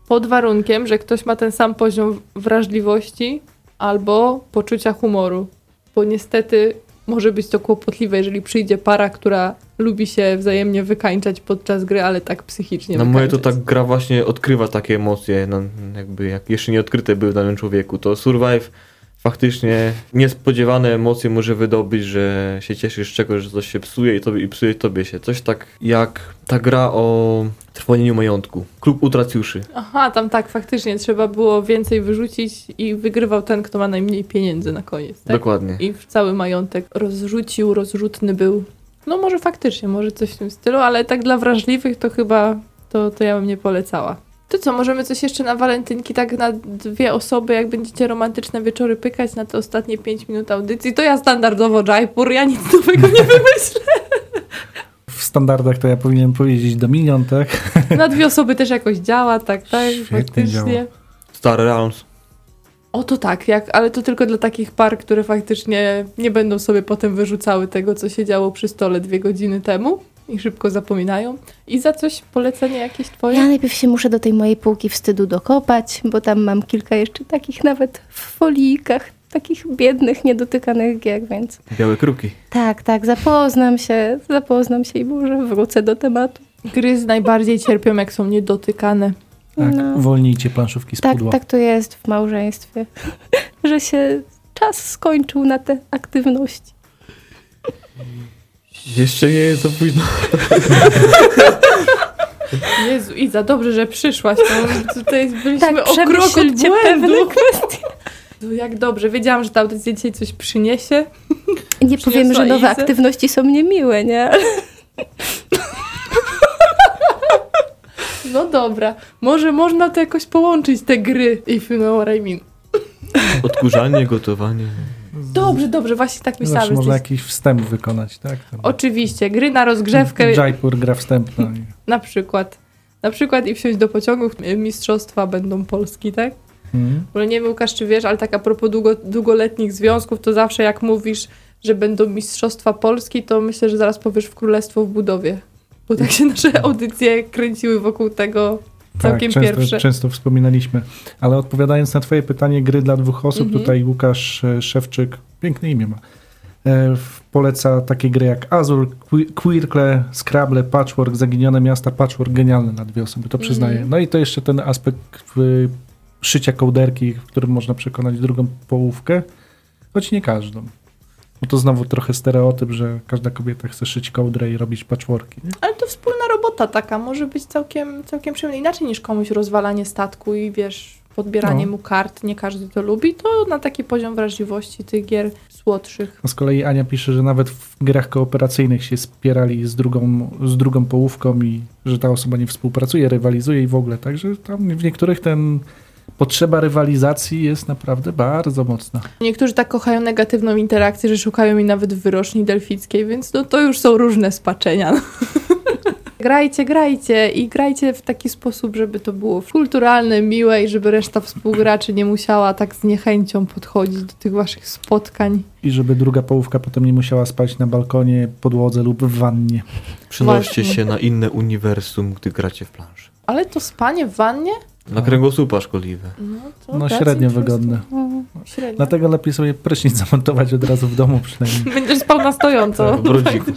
Pod warunkiem, że ktoś ma ten sam poziom wrażliwości albo poczucia humoru. Bo niestety może być to kłopotliwe, jeżeli przyjdzie para, która lubi się wzajemnie wykańczać podczas gry, ale tak psychicznie Na moje to tak gra właśnie odkrywa takie emocje, no, jakby jak jeszcze nie odkryte były w danym człowieku. To Survive faktycznie niespodziewane emocje może wydobyć, że się cieszysz z czegoś, że coś się psuje i, tobie, i psuje tobie się. Coś tak jak ta gra o trwonieniu majątku. Klub utracjuszy. Aha, tam tak, faktycznie trzeba było więcej wyrzucić i wygrywał ten, kto ma najmniej pieniędzy na koniec, tak? Dokładnie. I cały majątek rozrzucił, rozrzutny był. No może faktycznie, może coś w tym stylu, ale tak dla wrażliwych to chyba to, to ja bym nie polecała. To co, możemy coś jeszcze na walentynki, tak na dwie osoby, jak będziecie romantyczne wieczory pykać na te ostatnie 5 minut audycji, to ja standardowo Jaipur, ja nic nowego nie wymyślę. w standardach to ja powinienem powiedzieć Dominion, tak? Na dwie osoby też jakoś działa, tak, tak, Świetnie faktycznie. działa. Star Realms. O to tak, jak, ale to tylko dla takich par, które faktycznie nie będą sobie potem wyrzucały tego, co się działo przy stole dwie godziny temu i szybko zapominają. I za coś polecenie jakieś twoje? Ja najpierw się muszę do tej mojej półki wstydu dokopać, bo tam mam kilka jeszcze takich nawet w folijkach, takich biednych, niedotykanych gier, więc Białe kruki. tak, tak, zapoznam się, zapoznam się i może wrócę do tematu. Gry z najbardziej cierpią, jak są niedotykane. Tak, No. uwolnijcie planszówki z Tak, pudła. tak to jest w małżeństwie, że się czas skończył na te aktywności. Jeszcze nie jest za późno. Jezu, Iza, dobrze, że przyszłaś. No, tutaj byliśmy Tak, o krok od błędu. kwestie. No, Jak dobrze, wiedziałam, że ta audycja dzisiaj coś przyniesie. Nie powiem, że nowe Izę? aktywności są niemiłe, nie? No dobra, może można to jakoś połączyć, te gry, if you know what I mean. Odkurzanie, gotowanie. Dobrze, dobrze, właśnie tak Zawsze myślałam. można że- jakiś wstęp wykonać, tak? Tam Oczywiście, gry na rozgrzewkę Jaipur gra wstępna. na przykład. Na przykład i wsiąść do pociągu, mistrzostwa będą Polski, tak? Bo nie wiem, Łukasz, czy wiesz, ale tak a propos długo, długoletnich związków, to zawsze jak mówisz, że będą mistrzostwa Polski, to myślę, że zaraz powiesz w Królestwo w budowie. Bo tak się nasze audycje kręciły wokół tego całkiem tak, pierwsze. często, często wspominaliśmy. Ale odpowiadając na twoje pytanie, gry dla dwóch osób, Mhm. tutaj Łukasz e, Szewczyk, piękne imię ma, e, poleca takie gry jak Azul, Quirkle, Scrabble, Patchwork, Zaginione Miasta, Patchwork, genialne na dwie osoby, to przyznaję. Mhm. No i to jeszcze ten aspekt szycia kołderki, w którym można przekonać drugą połówkę, choć nie każdą. Bo to znowu trochę stereotyp, że każda kobieta chce szyć kołdrę i robić patchworki. Nie? Ale to wspólna robota taka może być całkiem, całkiem przyjemna. Inaczej niż komuś rozwalanie statku i wiesz, podbieranie No. mu kart, nie każdy to lubi, to na taki poziom wrażliwości tych gier słodszych. A z kolei Ania pisze, że nawet w grach kooperacyjnych się spierali z drugą, z drugą połówką i że ta osoba nie współpracuje, rywalizuje i w ogóle. Także tam w niektórych ten potrzeba rywalizacji jest naprawdę bardzo mocna. Niektórzy tak kochają negatywną interakcję, że szukają jej nawet w wyroczni delfickiej, więc no to już są różne spaczenia. grajcie, grajcie i grajcie w taki sposób, żeby to było kulturalne, miłe i żeby reszta współgraczy nie musiała tak z niechęcią podchodzić do tych waszych spotkań. I żeby druga połówka potem nie musiała spać na balkonie, podłodze lub w wannie. Przenoście Właśnie. się na inne uniwersum, gdy gracie w planszę. Ale to spanie w wannie? Na kręgosłupa szkodliwe. No, to No średnio wygodne. Mm. Średnio. Dlatego lepiej sobie prysznic zamontować od razu w domu przynajmniej. Będziesz spał na stojąco. Tak, w rodziku.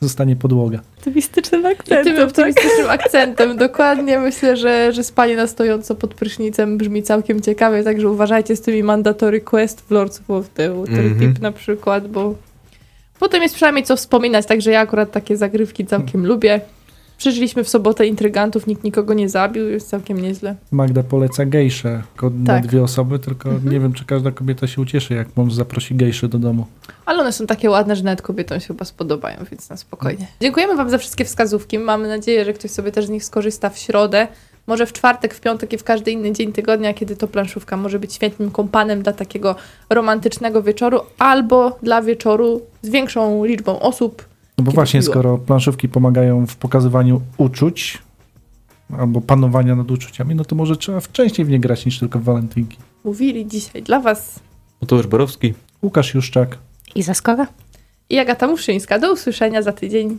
Zostanie podłoga. Optymistycznym I tym akcentem, tak? optymistycznym akcentem, dokładnie. Myślę, że, że spanie na stojąco pod prysznicem brzmi całkiem ciekawie, także uważajcie z tymi mandatory quest w Lords of the Waterdeep Mhm. na przykład, bo potem jest przynajmniej co wspominać, także ja akurat takie zagrywki całkiem lubię. Przeżyliśmy w sobotę intrygantów, nikt nikogo nie zabił, jest całkiem nieźle. Magda poleca gejsze tylko na Tak. dwie osoby, tylko Mhm. nie wiem, czy każda kobieta się ucieszy, jak mąż zaprosi gejszy do domu. Ale one są takie ładne, że nawet kobietom się chyba spodobają, więc na spokojnie. Dziękujemy Wam za wszystkie wskazówki. Mamy nadzieję, że ktoś sobie też z nich skorzysta w środę. Może w czwartek, w piątek i w każdy inny dzień tygodnia, kiedy to planszówka może być świetnym kompanem dla takiego romantycznego wieczoru, albo dla wieczoru z większą liczbą osób. No bo Kiedy właśnie, piło. skoro planszówki pomagają w pokazywaniu uczuć albo panowania nad uczuciami, no to może trzeba wcześniej w nie grać niż tylko w walentynki. Mówili dzisiaj dla Was Mateusz Borowski. Łukasz Juszczak. I zaskora? i Agata Muszyńska. Do usłyszenia za tydzień.